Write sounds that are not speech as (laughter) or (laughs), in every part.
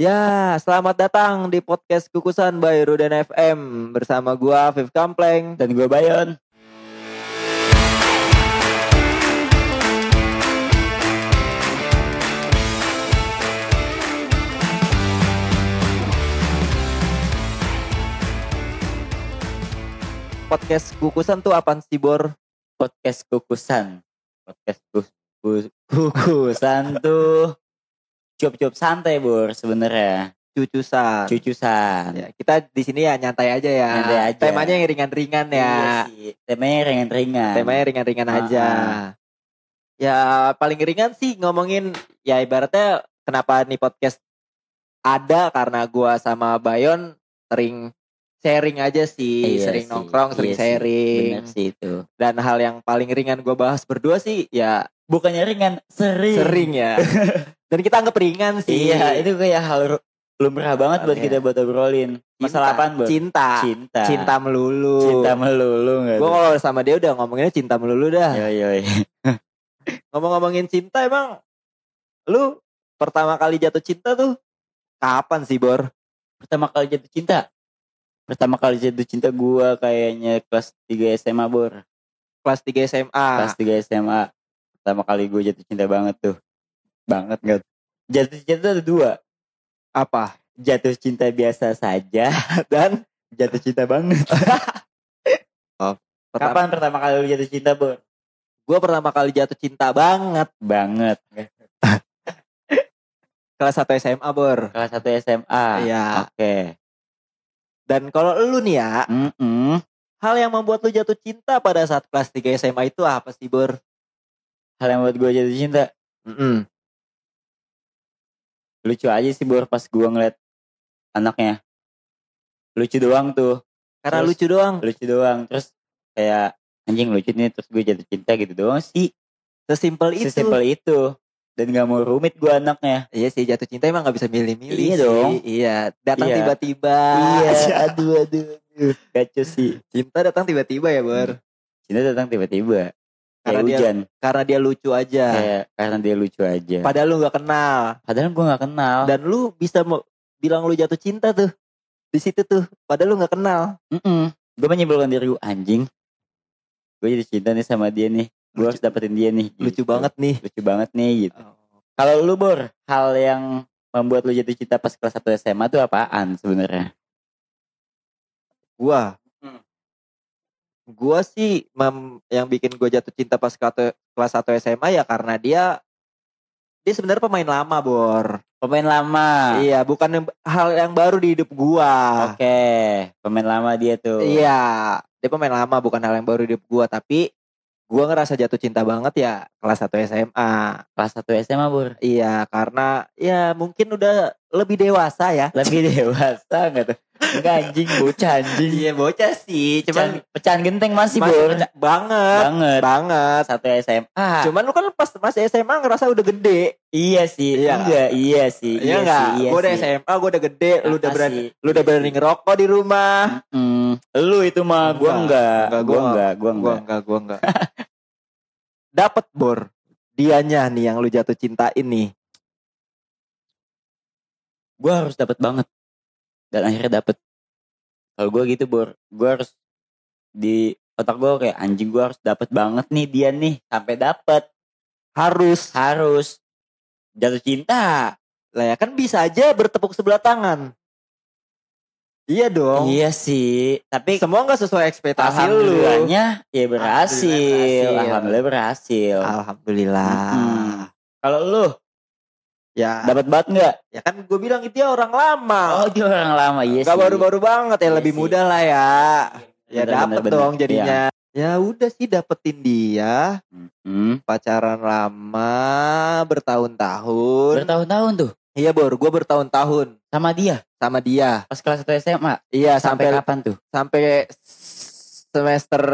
Ya, selamat datang di podcast Kukusan by Rudan FM bersama gua Viv Kampleng. Dan gue Bayon. Podcast Kukusan tuh apaan sih, Bor? Podcast kukusan. Podcast kus- kus- kukusan tuh cuap-cuap santai bor sebenarnya. Cucusan. Cucusan. Ya, kita di sini ya nyantai aja ya. Nyantai aja. Temanya yang ringan-ringan ya. Iya sih. Temanya ringan-ringan. Temanya ringan-ringan Ah, aja. ah. Ya, paling ringan sih ngomongin ya ibaratnya kenapa nih podcast ada karena gua sama Bayon sering sharing aja sih, Iya sering sih, nongkrong, sering iya sih, sharing. Bener sih itu. Dan hal yang paling ringan gue bahas berdua sih ya Bukannya ringan, sering. sering ya. (laughs) Dan kita anggap ringan sih. Iya, itu kayak hal lumrah banget buat Iya. kita buat obrolin. Masalah Bor? Cinta. Cinta. Cinta melulu. Cinta melulu Gue kalau sama dia udah ngomonginnya cinta melulu dah. Yoi, yoi. (laughs) Ngomong-ngomongin cinta emang lu pertama kali jatuh cinta tuh kapan sih Bor? Pertama kali jatuh cinta. Pertama kali jatuh cinta gua kayaknya kelas 3 SMA, Bor. Kelas 3 SMA. Kelas 3 SMA. Pertama kali gue jatuh cinta banget tuh. Banget gak? Jatuh cinta ada dua. Apa? Jatuh cinta biasa saja (laughs) dan jatuh cinta banget. (laughs) Pertama, Kapan pertama kali lu jatuh cinta, Bor? Gue pertama kali jatuh cinta banget. Banget. (laughs) Kelas 1 SMA Bor. Kelas 1 SMA. Iya. Oke. Dan kalau lu nih ya, Mm-mm. hal yang membuat lu jatuh cinta pada saat kelas 3 SMA itu apa sih Bor? Hal yang buat gue jatuh cinta. Mm-mm. Lucu aja sih, Bor, pas gue ngeliat anaknya. Lucu doang tuh. Karena Terus- lucu doang. lucu doang terus kayak anjing lucu nih terus gue jatuh cinta gitu doang sih Sesimpel itu. sesimpel itu dan gak mau rumit gue anaknya Iya sih jatuh cinta emang gak bisa milih-milih Iya sih. dong. Iya. Datang Iya. tiba-tiba. (laughs) aduh aduh aduh kacau sih Cinta datang tiba-tiba ya Bor. cinta datang tiba-tiba Karena dia- hujan Karena dia lucu aja. kayak karena dia lucu aja Padahal lu gak kenal. padahal gue gak kenal Dan lu bisa mau bilang lu jatuh cinta tuh. Di situ tuh. Padahal lu gak kenal. gue menyimpulkan diri gue anjing gue jadi cinta nih sama dia nih gue harus dapetin dia nih Lucu Gitu. banget nih. lucu banget nih gitu kalau lu bor hal yang membuat lu jatuh cinta pas kelas 1 SMA tuh apaan sebenarnya Gua. Gua sih mem- yang bikin gua jatuh cinta pas kata- kelas 1 SMA ya karena dia dia sebenarnya pemain lama, Bor. pemain lama Iya, bukan yang- hal yang baru di hidup gua. Oke, pemain lama dia tuh. Iya, dia pemain lama bukan hal yang baru di hidup gua, tapi gua ngerasa jatuh cinta banget ya kelas 1 SMA. Kelas 1 SMA, Bur. Iya, karena ya mungkin udah lebih dewasa ya. Lebih dewasa tuh? Enggak anjing, bocah anjing. Iya, bocah sih, Pecahan, cuman pecahan genteng masih, masih beca- banget, Banget. banget. Satu SMA. Cuman lu kan pas masih SMA ngerasa udah gede. iya sih. Iya. Enggak, iya sih. Iya Iya, enggak? sih. Iya gua udah. SMA, gua udah gede, lu udah berani lu udah berani ngerokok di rumah. Hmm, lu itu mah gua enggak. Enggak, Gua enggak, gua Gua enggak. enggak, gua enggak. (laughs) Dapat bor. Dianya nih yang lu jatuh cintain nih. Gua harus dapat banget. Dan akhirnya dapet. Kalau gua gitu, Bor. Gua harus di otak gua kayak anjing gua harus dapat banget nih dia nih sampai dapet Harus. harus jatuh cinta Lah ya kan bisa aja bertepuk sebelah tangan. Iya dong. Iya sih, tapi Semua nggak sesuai ekspektasi lu. alhamdulillahnya ya berhasil. Alhamdulillah Alhamdulillah berhasil. Alhamdulillah. Mm-mm. Kalau lu Ya, dapat banget nggak? ya kan gue bilang itu ya orang lama. Oh, dia orang lama, iya Gak baru-baru banget ya Iya lebih sih. muda lah ya. Ya dapet bener, bener. dong jadinya. Ya udah sih dapetin dia Hmm. pacaran lama bertahun-tahun. Bertahun-tahun tuh iya bor, gue bertahun-tahun sama dia sama dia. pas kelas 1 SMA. Iya Sampai sampai kapan tuh? sampai semester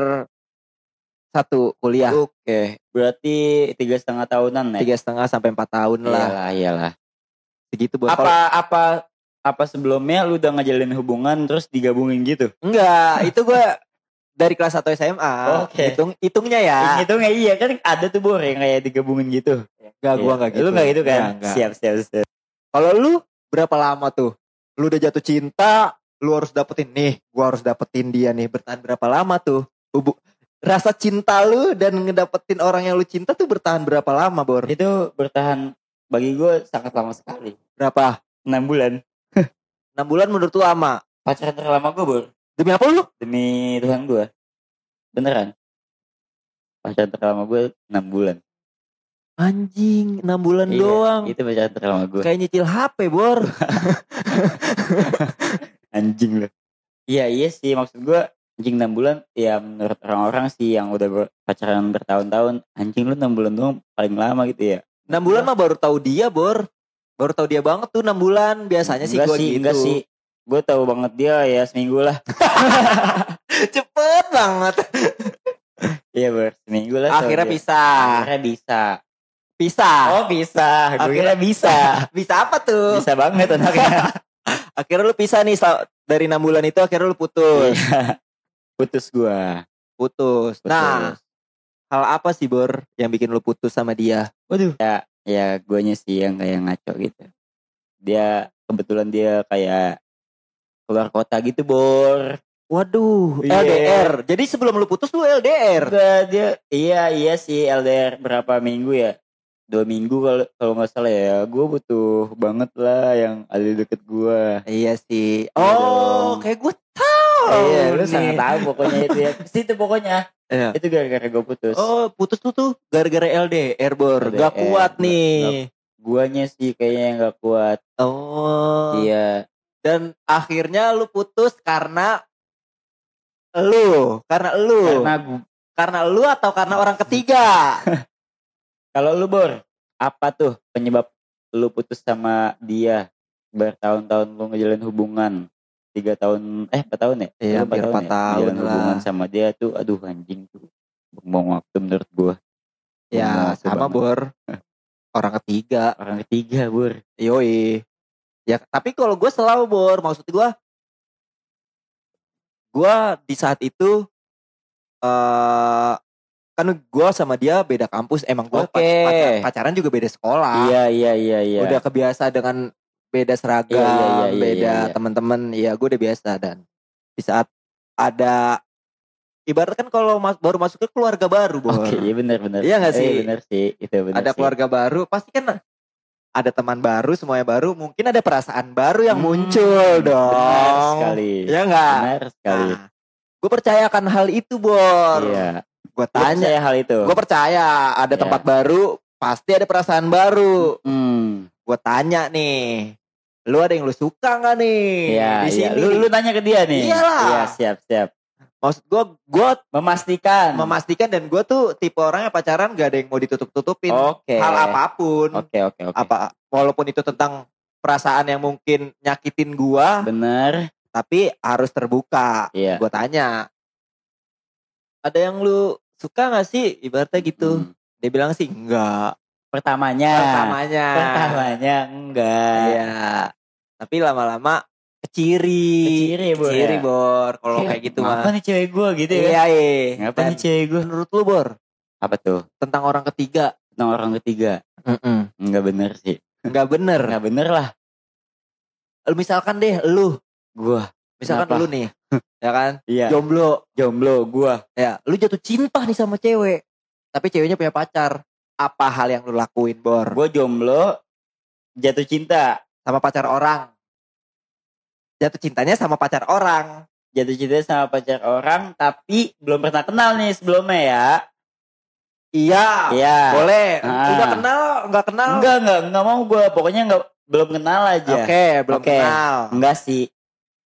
satu kuliah Oke, berarti tiga setengah tahunan ya? tiga setengah sampai empat tahun lah Iyalah, iyalah. segitu bor. Apa Kalau- apa apa sebelumnya lu udah ngejalin hubungan terus digabungin gitu? enggak itu gue dari kelas 1 SMA. Oke. Hitung hitungnya ya. Itu nggak iya kan ada tuh bor yang kayak digabungin gitu. Enggak gua enggak gitu. Lu nggak gitu kan? Enggak, enggak. Siap siap siap. Kalau lu berapa lama tuh? Lu udah jatuh cinta, lu harus dapetin nih, gua harus dapetin dia nih. Bertahan berapa lama tuh? Hubu- rasa cinta lu dan ngedapetin orang yang lu cinta tuh bertahan berapa lama, Bor? Itu bertahan bagi gue sangat lama sekali. Berapa? 6 bulan. 6 bulan menurut lu lama. Pacaran terlama gue, Bor. Demi apa lu? Demi Tuhan gue. Beneran. Pacaran terlama gue 6 bulan. Anjing, 6 bulan Iya, doang. Itu pacaran terlama gue. Kayak nyicil HP, Bor. (laughs) Anjing loh. Iya, iya sih. Maksud gue anjing 6 bulan. Ya menurut orang-orang sih yang udah pacaran bertahun-tahun. Anjing lu 6 bulan doang paling lama gitu ya. 6 bulan mah baru tahu dia, Bor. Baru tahu dia banget tuh 6 bulan. Biasanya sih enggak sih, gitu. enggak sih. Gue tahu banget dia ya seminggu lah. (laughs) Cepet banget. Iya ber, seminggu lah. Akhirnya bisa. Akhirnya bisa. Bisa. Oh bisa, gue Akhirnya kira bisa. (laughs) Bisa apa tuh? bisa banget anaknya. (laughs) Akhirnya lu pisah nih dari 6 bulan itu akhirnya lu putus. Putus gue. Putus. Putus. Nah, hal apa sih Bor yang bikin lu putus sama dia? Waduh. Ya, ya guanya sih yang kayak ngaco gitu. Dia kebetulan dia kayak keluar kota gitu bor. Waduh, Iya. LDR. Jadi sebelum lu putus lu LDR. Enggak dia, iya iya sih LDR berapa minggu ya? Dua minggu kalau kalau nggak salah ya. Gue butuh banget lah yang ada di deket gue. Iya sih. Iya Oh, kayak gue tahu. Iya, lu nih. sangat tahu pokoknya itu ya. (laughs) Situ pokoknya. Iya. Itu gara-gara gue putus. Oh, putus tuh tuh gara-gara LDR, Bor. Gak kuat Gak- nih. Guanya sih kayaknya yang gak kuat. Oh. Iya. Dan akhirnya lu putus karena lu, karena lu. Karena gua, Karena lu atau karena orang ketiga? (laughs) kalau lu bor, apa tuh penyebab lu putus sama dia bertahun-tahun lu ngejalin hubungan tiga tahun eh empat tahun ya Iya, hampir empat ya? tahun lah. hubungan sama dia tuh aduh anjing tuh buang waktu menurut gua ya, sama banget. Bor. (laughs) Orang ketiga. orang ketiga bor Yoi. Ya, tapi kalau gue selalu Bor, maksud gue gue di saat itu eh kan gue sama dia beda kampus emang gue Oke. pacaran juga beda sekolah iya iya iya iya udah kebiasa dengan beda seragam Iya, iya, iya, iya, beda iya, iya. teman-teman ya gue udah biasa. Dan di saat ada ibarat kan kalau mas, baru masuk ke keluarga baru oke iya benar benar. Iya nggak Eh, sih? benar sih itu benar ada sih. keluarga baru pasti kan ada teman baru semuanya baru mungkin ada perasaan baru yang Hmm, muncul dong. benar sekali. Ya enggak benar sekali. Nah, gue percayakan hal itu Bor iya. Gue tanya percaya hal itu. gue percaya ada Iya. tempat baru pasti ada perasaan baru. Hmm. Gue tanya nih lu ada yang lu suka nggak nih? Iya di iya. sini lu lu nanya ke dia nih. Iyalah. iya siap siap. Maksud gue gue memastikan. Memastikan dan gue tuh tipe orang yang pacaran gak ada yang mau ditutup tutupin oke. Hal apa pun. Oke oke oke. Apa walaupun itu tentang perasaan yang mungkin nyakitin gua bener. tapi harus terbuka. Iya. Gua tanya ada yang lu suka gak sih? Ibaratnya gitu. Hmm. dia bilang sih enggak. Pertamanya. Pertamanya. Pertamanya enggak. Iya tapi lama-lama keciri. Keciri, Bor, keciri ya? bor kalau kayak gitu mah. nih cewek gue gitu ya? Iya iya. Dan nih cewek gue menurut lu bor? Apa tuh? Tentang orang ketiga. Tentang orang ketiga? Enggak bener sih. Enggak bener. Enggak bener lah. Misalkan deh lu. Gua. Misalkan Kenapa? lu nih (laughs) ya kan? Iya. Jomblo. Jomblo gua. Ya, lu jatuh cinta nih sama cewek. Tapi ceweknya punya pacar. Apa hal yang lu lakuin, Bor? gua jomblo jatuh cinta Sama pacar orang. Jatuh cintanya sama pacar orang. jatuh cinta sama pacar orang tapi belum pernah kenal nih sebelumnya ya Iya. iya Boleh. Ah. Udah kenal, enggak kenal? enggak enggak enggak mau gua pokoknya enggak belum kenal aja Oke, belum Oke. kenal. enggak sih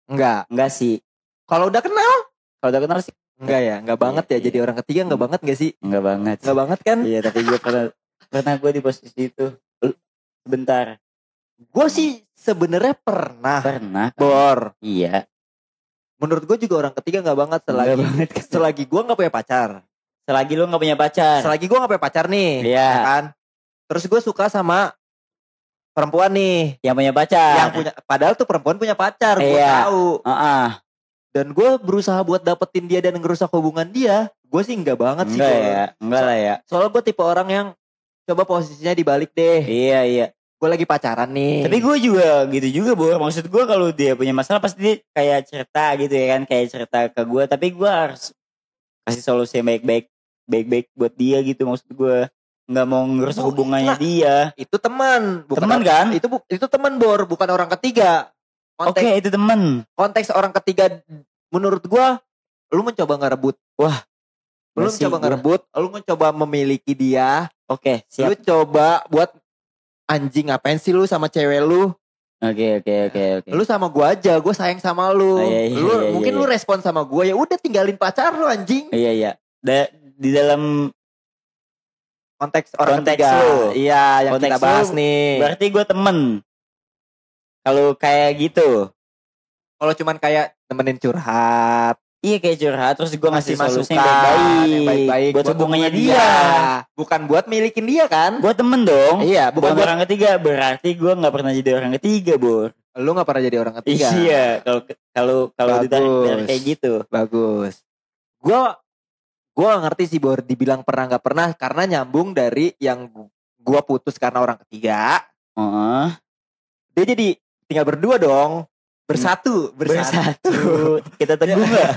Enggak. enggak sih Kalau udah kenal? kalau udah kenal sih Enggak ya, enggak banget ya. Iya, Jadi orang ketiga enggak banget enggak sih? enggak banget Enggak banget kan? iya tapi gua pernah pernah gua di posisi itu sebentar Gue sih sebenarnya pernah, pernah Bor. iya Menurut gue juga orang ketiga enggak banget selagi Enggak banget (laughs) selagi gue enggak punya pacar. selagi lu nggak punya pacar Selagi gue gak punya pacar nih, Iya. ya kan? Terus gue suka sama perempuan nih, yang punya pacar yang punya, padahal tuh perempuan punya pacar, gue Iya. tahu. Heeh. Dan gue berusaha buat dapetin dia dan ngerusak hubungan dia. Gue sih enggak banget sih. enggak ya enggak lah ya Soalnya gue tipe orang yang coba posisinya dibalik deh. iya iya gue lagi pacaran nih. Tapi gue juga gitu juga Bor. Maksud gue kalau dia punya masalah pasti dia kayak cerita gitu ya kan. Kayak cerita ke gue. Tapi gue harus kasih solusi yang baik-baik. Baik-baik buat dia gitu maksud gue. Nggak mau ngerusak Bu, hubungannya nah, dia. itu teman, bukan Teman kan? Itu bu- itu teman bor, bukan orang ketiga. Oke Konteks itu temen. konteks orang ketiga menurut gua lu mencoba ngerebut. Wah, Lu mencoba ngerebut, lu mencoba memiliki dia, Oke lu siap. coba buat anjing ngapain sih lu sama cewek lu? Oke oke oke oke. Lu sama gua aja, gua sayang sama lu. Oh, iya, iya, lu iya, mungkin iya. lu respon sama gua ya udah tinggalin pacar lu anjing. Iya iya. Da- di dalam Konteks orang Konteks ketiga. lu. Iya, yang Konteks kita bahas lu, nih. berarti gue temen. Kalau kayak gitu. Kalau cuman kayak nemenin curhat, Iya kayak curhat terus gue ngasih masukan yang baik-baik, yang baik-baik buat hubungannya dia. Bukan buat milikin dia kan? Gue temen dong. Iya, Bukan bukan buat orang ketiga berarti gue nggak pernah jadi orang ketiga bor. lu gak pernah jadi orang ketiga. Iya kalau kalau kalau ditarik dari kayak gitu. Bagus. Gua gak ngerti sih Bor dibilang pernah nggak pernah karena nyambung dari yang gu- gua putus karena orang ketiga. Oh, Dia jadi tinggal berdua dong. Bersatu, bersatu. bersatu. Kita teguh nggak?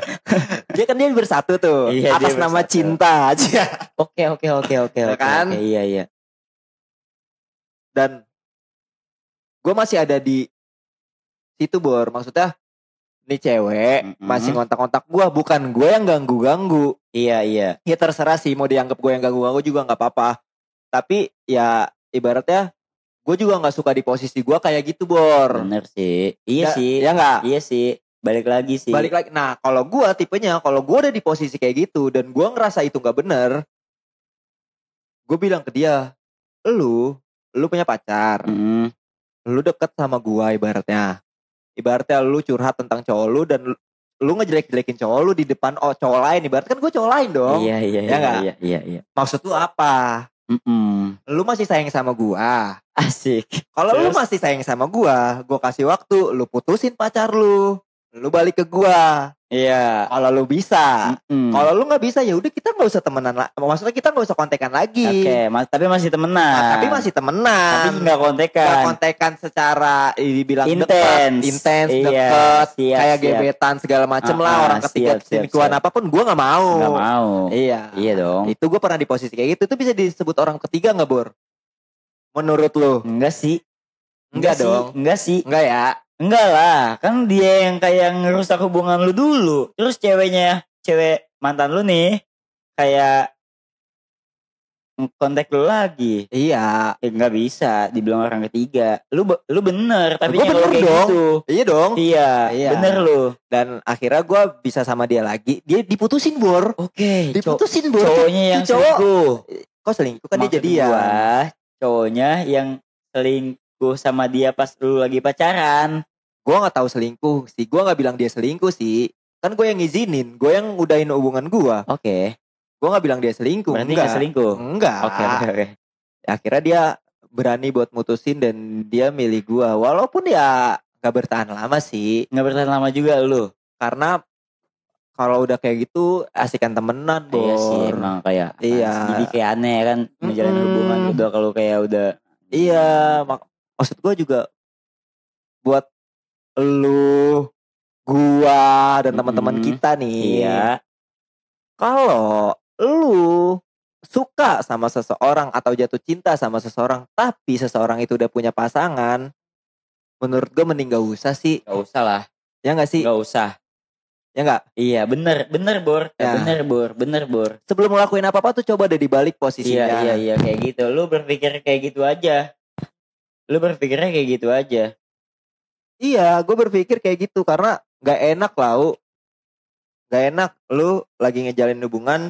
Dia kan dia bersatu tuh Iya, atas nama bersatu. cinta aja. Oke oke oke oke Ya oke. kan? oke, Iya iya. Dan gua masih ada di situ Bor. Maksudnya nih cewek Mm-mm. masih ngontak-ngontak gua bukan gue yang ganggu-ganggu. Iya iya. ya terserah sih mau dianggap gue yang ganggu ganggu juga nggak apa-apa tapi ya ibaratnya gue juga nggak suka di posisi gue kayak gitu bor Bener sih. Iya Ya- sih. ya nggak Iya sih. Balik lagi sih. balik lagi nah kalau gue tipenya kalau gue udah di posisi kayak gitu dan gue ngerasa itu nggak bener gue bilang ke dia lu lu punya pacar Mm, lu deket sama gue ibaratnya ibaratnya lu curhat tentang cowok lu dan lu, lu ngejelek-jelekin cowok lu di depan oh cowok lain ibarat kan gue cowok lain dong Iya iya Ya iya iya iya iya. maksud lu apa Mm-mm. lu masih sayang sama gua Asik. Kalau lu masih sayang sama gua, gua kasih waktu, lu putusin pacar lu. Lu balik ke gua. Iya. Kalau lu bisa. Mm-mm. Kalau lu nggak bisa ya udah kita nggak usah temenan lah. Maksudnya kita nggak usah kontekan lagi. Oke, mas, tapi masih temenan. Nah, tapi masih temenan. tapi nggak kontekan. Nggak kontekan secara dibilang Intens. intens, Iya, deket, siap, kayak siap. gebetan segala macem Ah, lah ah, orang ketiga selingkuhan apa pun gua nggak mau. Nggak mau. Iya. Iya dong. Itu gua pernah di posisi kayak gitu. Itu bisa disebut orang ketiga nggak Bor? Menurut lu? Enggak sih. Enggak sih. dong. Enggak sih. Enggak ya? Enggak lah. Kan dia yang kayak ngerusak hubungan lu dulu. Terus ceweknya, cewek mantan lu nih kayak kontak lu lagi. Iya. Ya nggak bisa dibilang orang ketiga. Lu lu bener tapi bener kayak dong. gitu. Iya dong. Iya, Iya. bener lu. dan akhirnya gue bisa sama dia lagi dia diputusin bor Oke, cow- diputusin bor cowoknya yang Cowok. selingkuh. kok selingkuh kan dia Maksud jadian gua, cowoknya yang selingkuh sama dia pas lu lagi pacaran. gue nggak tahu selingkuh sih. Gue nggak bilang dia selingkuh sih. Kan gue yang ngizinin. Gue yang udahin hubungan gue Oke, gue nggak bilang dia selingkuh. Berarti enggak. nggak selingkuh. enggak. Oke, oke, oke. akhirnya dia berani buat mutusin dan dia milih gue walaupun ya nggak bertahan lama sih. Nggak bertahan lama juga lu. karena kalau udah kayak gitu asikan temenan bor Iya sih, emang kayak. Iya. Jadi kayak aneh kan menjalin Mm-mm. hubungan udah kalau kayak udah. Iya, mak maksud gue juga buat lu, gua dan teman-teman Mm-mm. kita nih. Iya. Kalau lu suka sama seseorang atau jatuh cinta sama seseorang, tapi seseorang itu udah punya pasangan, menurut gue mending gak usah sih. Gak usah lah. Ya gak sih? Gak usah. Ya gak? Iya, bener, bener bor. Ya. Bener bor, bener bor. Sebelum ngelakuin apa-apa tuh coba deh dibalik Iya, posisinya. iya, iya kayak gitu. Lu berpikir kayak gitu aja. Lu berpikirnya kayak gitu aja. Iya, gue berpikir kayak gitu karena gak enak lau. Gak enak lu lagi ngejalin hubungan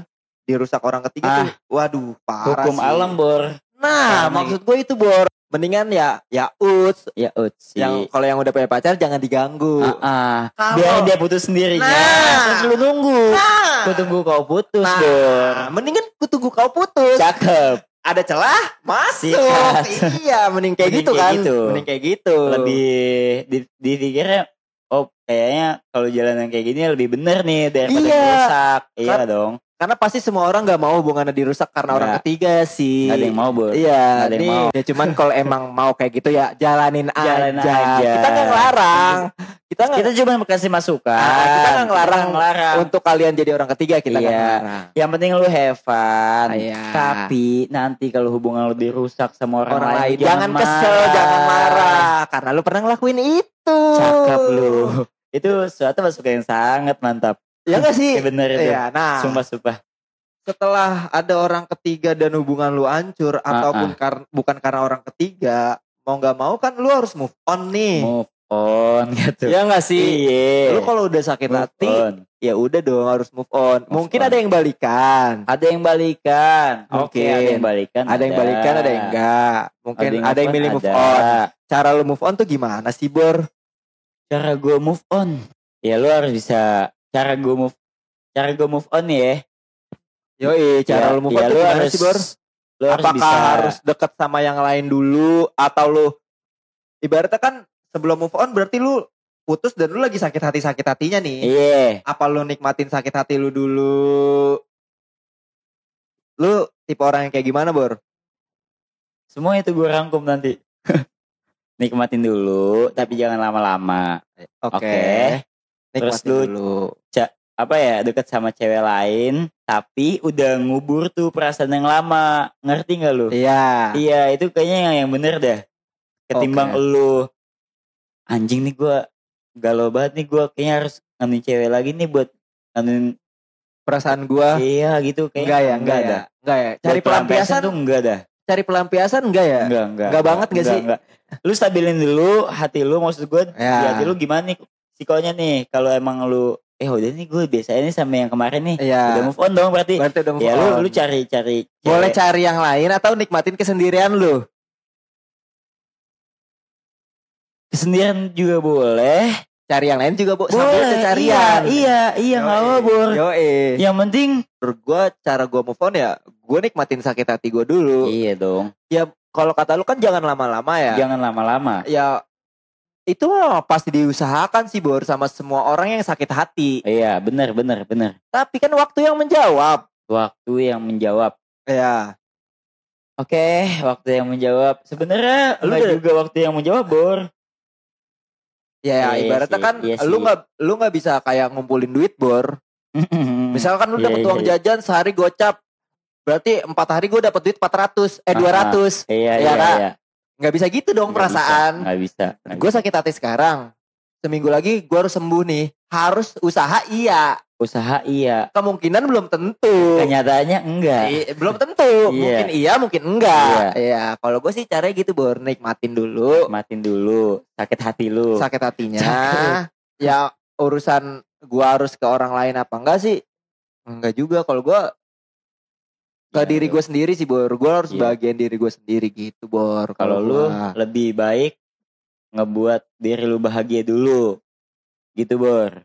dirusak orang ketiga Ah. tuh. Waduh, parah Hukum sih. alam bor. Nah, Karena- maksud gue itu bor. Mendingan ya ya uts Ya uts sih. yang kalau yang udah punya pacar jangan diganggu. Ah, ah. Kalau- biar dia putus sendirinya. Nah. Terus lu nunggu. Nah, Ku tunggu kau putus, nah, Bor. mendingan ku tunggu kau putus. Cakep. Ada celah, masuk. Sikat. iya, mending kayak Mending gitu kayak kan. gitu. Mending kayak gitu. Lebih di, dipikirnya oh kayaknya kalau jalan yang kayak gini lebih bener nih daripada Iya. rusak. Iya Kan- dong. Karena pasti semua orang nggak mau hubungannya dirusak karena orang Nggak. ketiga sih. Gak ada yang mau bor. Iya, ada yang mau. Ya, cuman kalau emang mau kayak gitu ya jalanin (laughs) Jalanin aja. aja. Kita nggak ngelarang. Kita nggak Kita cuma kasih masukan. Ah, kita nggak ngelarang. ngelarang. untuk kalian jadi orang ketiga kita Iya. ngelarang. Yang penting lu have fun. Iya. Tapi nanti kalau hubungan lu dirusak sama orang, Orang lain lain, jangan kesel, marah. jangan marah karena lu pernah ngelakuin itu. Cakep lu. Itu suatu masukan yang sangat mantap. Ya nggak sih? (laughs) Iya bener itu. Iya, nah Sumpah sumpah. setelah ada orang ketiga dan hubungan lu hancur Ah, ataupun kar- bukan karena orang ketiga, mau nggak mau kan lu harus move on nih. Move on (laughs) gitu. Ya nggak sih? Iya. Lu kalau udah sakit Move hati, on. ya udah dong harus move on. Move Mungkin on. ada yang balikan, Ada yang balikan. Oke, Mungkin. ada yang balikan. ada yang balikan, ada yang enggak. Mungkin ada yang, move milih on, move ada. on. Cara lu move on tuh gimana sih, Bor? Cara gue move on. Ya lu harus bisa cara gue move cara gue move on ya. Yoi, cara Ya, lu move ya on tuh lu harus sih, Bor? Lu harus Apakah bisa harus deket sama yang lain dulu atau lu ibaratnya kan sebelum move on berarti lu putus dan lu lagi sakit hati sakit hatinya nih. Iya. Apa lu nikmatin sakit hati lu dulu? Lu tipe orang yang kayak gimana, Bor? Semua itu gue rangkum nanti. (laughs) Nikmatin dulu, tapi jangan lama-lama. Oke. Terus Nikmatin lu- dulu. Apa ya, deket sama cewek lain, tapi udah ngubur tuh perasaan yang lama. Ngerti gak lu? Iya. Iya, itu kayaknya yang, yang bener dah. Ketimbang Oke. lu anjing nih gue galau banget nih gue kayaknya harus nganuin cewek lagi nih buat nganuin Perasaan gua iya gitu kayaknya enggak ya, enggak, ya. dah. Enggak ya. Cari pelampiasan, tuh enggak dah. cari pelampiasan enggak ya? Enggak, enggak. Enggak banget enggak sih? Enggak. Lu stabilin dulu hati lu maksud gue Ya. hati lu gimana nih psikonya nih kalau emang lu eh udah nih gue biasa ini sama yang kemarin nih Iya. udah move on dong berarti Berarti udah move ya lu on. lu cari cari Boleh cewek. cari yang lain atau nikmatin kesendirian lu? kesendirian juga boleh Cari yang lain juga, Bu. Sambil boleh carian. iya iya iya nggak apa bor Yo, yang penting menurut gue cara gue move on ya gue nikmatin sakit hati gue dulu iya dong kalau kata lu kan jangan lama-lama ya jangan lama-lama ya itu pasti diusahakan sih Bor sama semua orang yang sakit hati. Iya benar benar benar. Tapi kan waktu yang menjawab. Waktu yang menjawab. Ya Oke, waktu yang menjawab. Sebenarnya Lu udah- juga waktu yang menjawab, Bor. ya Iya ibaratnya sih, kan iya lu nggak lu nggak bisa kayak ngumpulin duit Bor (laughs) misalkan lu Iya, dapet iya, uang iya. jajan sehari gocap berarti empat hari gue dapet duit 400 eh Ah, 200 Iya, Iya, iya, Nggak bisa gitu dong bisa, perasaan Nggak bisa. nggak gue sakit hati sekarang seminggu lagi gue harus sembuh nih harus usaha iya bisa. Usaha iya. kemungkinan belum tentu Kenyataannya enggak. I- belum tentu Iya. mungkin iya mungkin enggak iya kalau gue sih caranya gitu bor nikmatin dulu Matiin dulu sakit hati lu. sakit hatinya Sakit. ya urusan gua harus ke orang lain apa enggak sih enggak juga kalau gua ke Ya, diri lu- gue sendiri sih bor gua harus Iya. bagian diri gue sendiri gitu bor Kalau lu lebih baik ngebuat diri lu bahagia dulu. Gitu, Bor.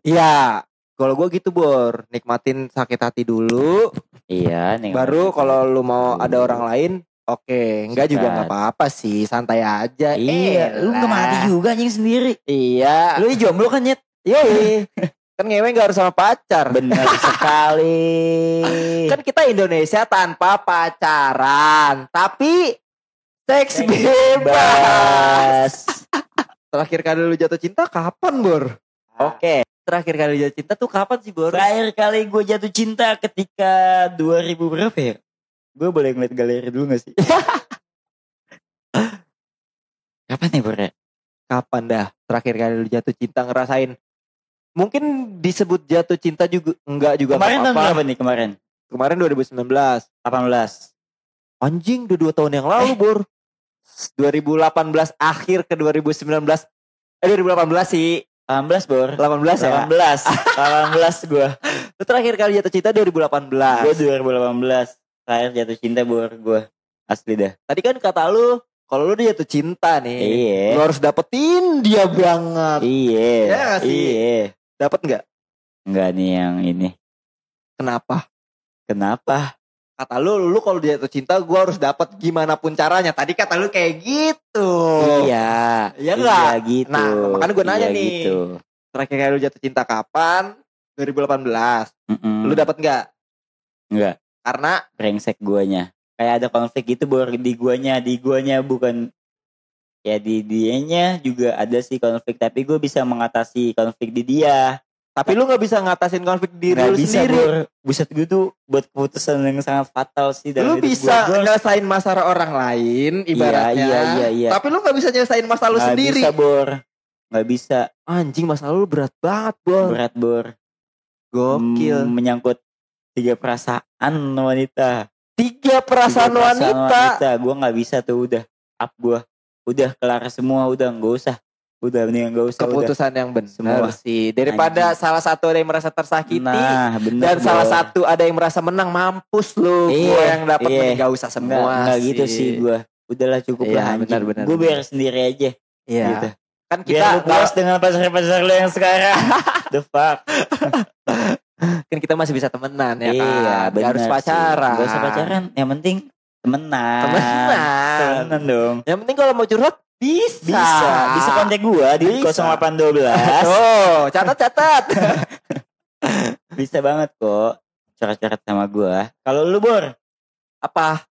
iya kalau gue gitu bor nikmatin sakit hati dulu Iya, nih. baru kalau lu mau ada orang lain oke enggak juga Sikat. nggak apa-apa sih santai aja Iya, lu nggak mati juga anjing sendiri. iya Lu jomblo kan, Nyet? Yoi. (laughs) kan ngewe gak harus sama pacar. Benar (laughs) sekali. Kan kita Indonesia tanpa pacaran. Tapi seks bebas. (laughs) Terakhir kali lu jatuh cinta kapan, Bor? Oke, Terakhir kali jatuh cinta tuh kapan sih, Bor? terakhir kali gue jatuh cinta ketika 2000 berapa ya? Gue boleh ngeliat galeri dulu gak sih? (laughs) Kapan nih Bor ya? Kapan dah? Terakhir kali lu jatuh cinta ngerasain Mungkin disebut jatuh cinta juga enggak juga Kemarin nggak tahun apa-apa. berapa nih kemarin? Kemarin 2019. 18. Anjing udah 2 tahun yang lalu, Bor. 2018 akhir ke 2019. Eh 2018 sih. 18 Bor. 18 ya. 18. 18 gue. Lu terakhir kali jatuh cinta 2018. Gue 2018. Terakhir jatuh cinta Bor gue. Asli dah. Tadi kan kata lu kalau lu udah jatuh cinta nih, lu Iya. harus dapetin dia banget. Iya. Ya sih? Iya. Dapet nggak? Enggak nih yang ini. Kenapa? Kenapa? Kata lu, lu kalau dia jatuh cinta gua harus dapet gimana pun caranya. Tadi kata lu kayak gitu. Iya. Iya nggak? gitu. Nah, makanya gua nanya Iya nih. Gitu. Terakhir kali lu jatuh cinta kapan? 2018. Mm-mm. Lu dapet nggak? Enggak. Karena brengsek guanya. Kayak ada konflik gitu bor di guanya, di guanya bukan ya di dianya juga ada sih konflik tapi gue bisa mengatasi konflik di dia tapi lu nggak bisa ngatasin konflik diri Nggak lu bisa sendiri. bor buset gue tuh buat keputusan yang sangat fatal sih dalam Lu bisa gua. Gua nyelesain masalah orang lain ibaratnya. iya, iya, iya. Tapi lu nggak bisa nyelesain masalah lu sendiri. bisa bor nggak bisa Anjing masalah lu berat banget, Bor. berat bor Gokil. Hmm, menyangkut tiga perasaan wanita Tiga perasaan Tiga wanita. gue nggak bisa tuh udah up gue udah kelar semua udah nggak usah udah mendingan nggak usah udah. Keputusan yang benar Semua. sih. Daripada salah satu ada yang merasa tersakiti nah bener dan salah Bor. satu ada yang merasa menang mampus lu. Iya, Gua yang dapat iya. gak usah semua enggak gitu sih gue Udahlah cukup Iya, lah benar, benar, Gue biar sendiri aja Iya. gitu. Kan Biar kita lu puas dengan pacar-pacar lu yang sekarang (laughs) The fuck kan kita masih bisa temenan ya Iya kan. bener Gak harus sih. pacaran. Gak usah pacaran Yang penting temenan Temenan. Temenan dong Yang penting kalau mau curhat bisa. Bisa Bisa kontak gue di Bisa. 0812 Tuh, catat-catat. (laughs) Bisa banget kok Curhat-curhat sama gue Kalau lu Bor Apa?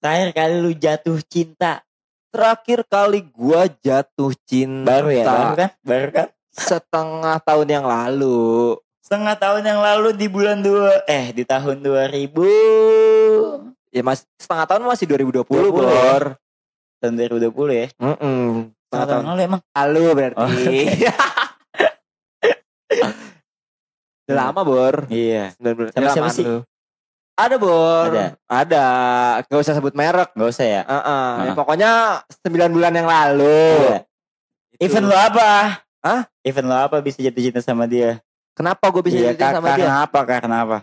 Terakhir kali lu jatuh cinta Terakhir kali gua jatuh cinta. Baru ya Baru kan Baru kan Setengah tahun yang lalu. Setengah tahun yang lalu di bulan dua Eh di tahun 2000 Ya mas, setengah tahun masih 2020, 20, ya? Bor. Tahun 2020 ya Mm-mm. Setengah Setengah tahun lalu emang lalu berarti. Oh, (laughs) Udah lama, Bor. Iya. Sama siapa lama sih? lu. Ada, Bor. Ada? Ada. Gak usah sebut merek. Gak usah ya Heeh. Ya, Nah. pokoknya 9 bulan yang lalu. Iya. Event lo apa? Hah? Event lo apa bisa jatuh cinta sama dia? Kenapa gue bisa Iya, jadi ka- sama karena dia? apa? Karena apa?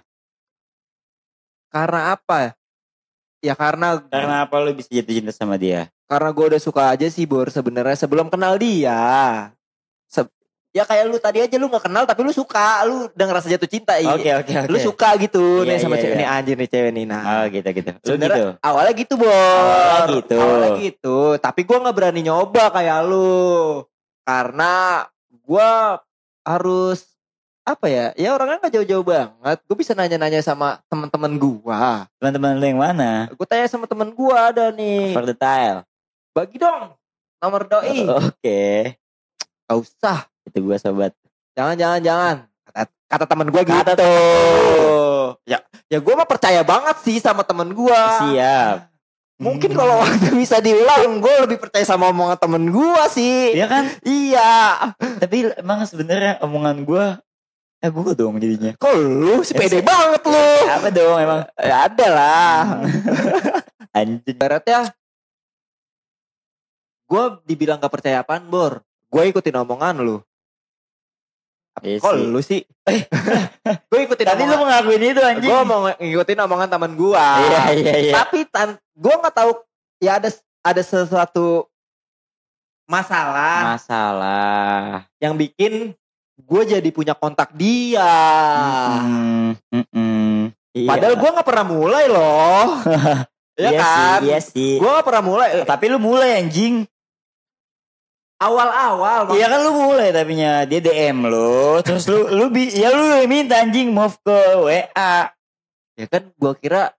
Karena apa? Ya karena Karena apa lo bisa jatuh cinta sama dia? karena gue udah suka aja sih Bor sebenarnya sebelum kenal dia. Se- ya kayak lu tadi aja lu nggak kenal tapi lu suka, lu udah ngerasa jatuh cinta. iya. Oke oke oke. Lu suka gitu Iya, nih sama iya, cewek iya. nih anjir nih cewek nih. Nah, Oh gitu gitu. Lu Sebenarnya gitu. awalnya gitu Bor. Awalnya gitu. Awalnya gitu. Tapi gue nggak berani nyoba kayak lu. Karena gue harus apa ya? Ya orangnya nggak jauh-jauh banget. Gue bisa nanya-nanya sama teman-teman gue. Teman-teman lu yang mana? Gue tanya sama temen gue ada nih. For tile. Bagi dong nomor doi. Oke. Gak usah. Itu gua sobat. Jangan jangan jangan. Kata kata temen gue gitu. Kata Ya ya gue mah percaya banget sih sama temen gue. Siap. Mungkin Hmm. kalau waktu bisa diulang, gue lebih percaya sama omongan temen gue sih. Iya kan? Iya. Tapi emang sebenarnya omongan gua eh gua dong jadinya. Kok lu sih Ya, pede banget lu? Apa dong emang? Ya ada lah. (laughs) Anjing. Ibaratnya gue dibilang gak percaya apaan, Bor. Gue ikutin omongan lu. Iya Kok sih. lu sih? (laughs) gue ikutin Tadi lu omongan. mengakuin itu anjing. Gue mau ngikutin omongan temen gue. Iya iya iya. Tapi tan gue nggak tahu ya ada ada sesuatu masalah Masalah. yang bikin gue jadi punya kontak dia. Mm-mm, mm-mm. Iya. Padahal gue nggak pernah mulai loh. ya (laughs) iya kan? Sih, iya sih. Gue gak pernah mulai. Tapi lu mulai anjing. Awal-awal. Iya kan lu mulai tapinya dia DM lu, terus lu lu bi ya lu minta anjing move ke WA. Ya kan gue kira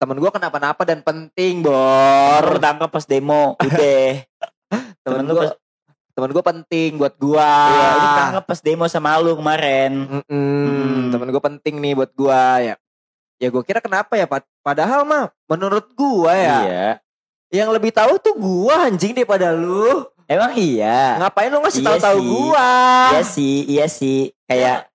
temen gue kenapa-napa dan penting bor. Tangkap pas demo udah. (laughs) Temen temen lu gue pas- temen gue penting buat gue. Iya, itu tangkap pas demo sama lu kemarin. Mm-mm, Mm. Temen gue penting nih buat gue ya. Ya gue kira kenapa ya Pad- Padahal mah menurut gue ya. Iya. Yang lebih tahu tuh gue anjing daripada lu. Emang iya. Ngapain lu ngasih Iya tahu-tahu gue? Iya sih, iya sih. Kayak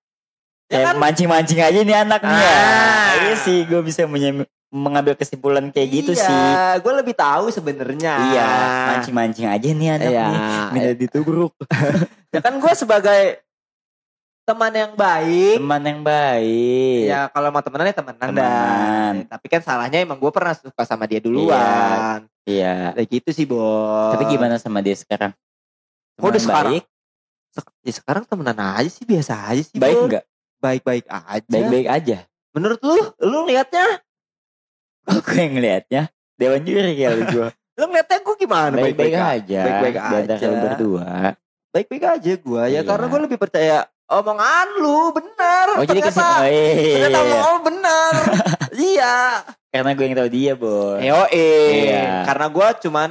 Ya kayak kan? mancing-mancing aja nih anaknya. Ah. Iya sih, gue bisa menye- mengambil kesimpulan kayak gitu iya, sih. gue lebih tahu sebenarnya. Iya, mancing-mancing aja nih anak Iya. nih. (laughs) Minta ditubruk. (laughs) Ya kan gue sebagai teman yang baik. Teman yang baik. Ya kalau mau temenan ya temenan, Temenan. dah. Tapi kan salahnya emang gue pernah suka sama dia duluan. Iya. Kayak gitu sih bos. Tapi gimana sama dia sekarang? Oh, udah Teman sekarang? Baik, ya sekarang temenan aja sih biasa aja sih. baik enggak? Baik-baik aja. Baik-baik aja. Menurut lu, lu liatnya, Aku yang ngeliatnya Dewan juri kali gue. lu ngeliatnya gue gimana? Baik-baik aja. Baik-baik aja. berdua. Baik-baik aja gue. Ya Iya. karena gue lebih percaya omongan lu bener Oh jadi ternyata. ke sini. Oh, iya, iya, ternyata iya. omongan lu bener. (laughs) iya. Karena gue yang tahu dia, Boy. Yo Iya. Karena gua cuman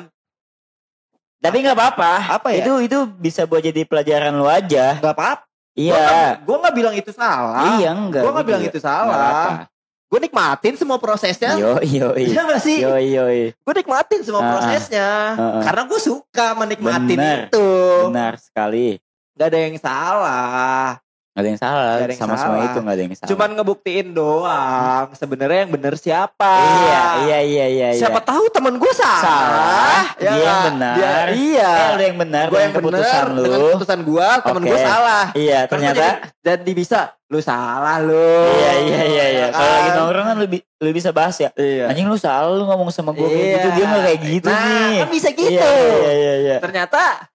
Tapi nggak apa-apa. Apa ya? Itu itu bisa buat jadi pelajaran lu aja. nggak apa-apa. Iya. Gue nggak bilang itu salah. Iya enggak. Gua nggak bilang itu salah. Gue nikmatin semua prosesnya. Yo yo Iya gak sih? yo yo. Gue nikmatin semua Ah, prosesnya. ah. Karena gue suka menikmatin Bener. itu. Benar sekali. Gak ada yang salah. Gak ada yang salah Nggak ada yang sama semua salah. itu gak ada yang salah. Cuman ngebuktiin doang. Sebenarnya yang bener siapa? iya iya iya iya. iya. Siapa tahu temen gue salah. Salah, Ya dia yang nggak? benar. Dia- iya. Eh, lu yang benar gue yang bener keputusan lu. dengan keputusan gue temen Oke. gue salah Iya ternyata. jadi, jadi bisa lu salah lu Iya iya iya iya. Ya Kalau lagi kan? nongkrong kan lebih lebih bisa bahas ya. iya Anjing lu salah lu ngomong sama gue Iya. gitu dia gak kayak gitu nah, nih. kan bisa gitu Iya iya iya iya. ternyata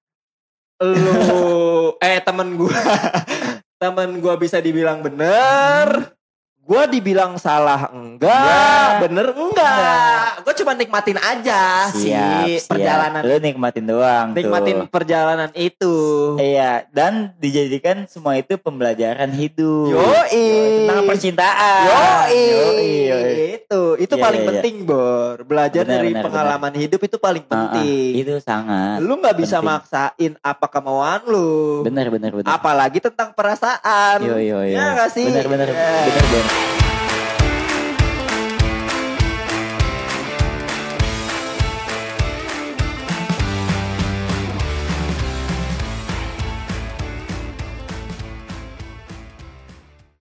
lu (laughs) eh temen gue temen gue bisa dibilang bener gue dibilang salah enggak Enggak. bener enggak gue cuma nikmatin aja Siap, sih siap. perjalanan Lu nikmatin doang nikmatin tuh. perjalanan itu Iya, dan dijadikan semua itu pembelajaran hidup. Yoi. Tentang percintaan. Yoi. Yoi, yoi. Itu itu Iya, paling iya, iya. penting, Bor. Belajar Benar, dari benar, pengalaman hidup itu paling Ah, ah, penting. itu sangat. Lu nggak bisa penting. maksain apa kemauan lu. Bener bener bener. Apalagi tentang perasaan. Yo yo yo. Ya nggak sih? Bener bener Ya. bener bener.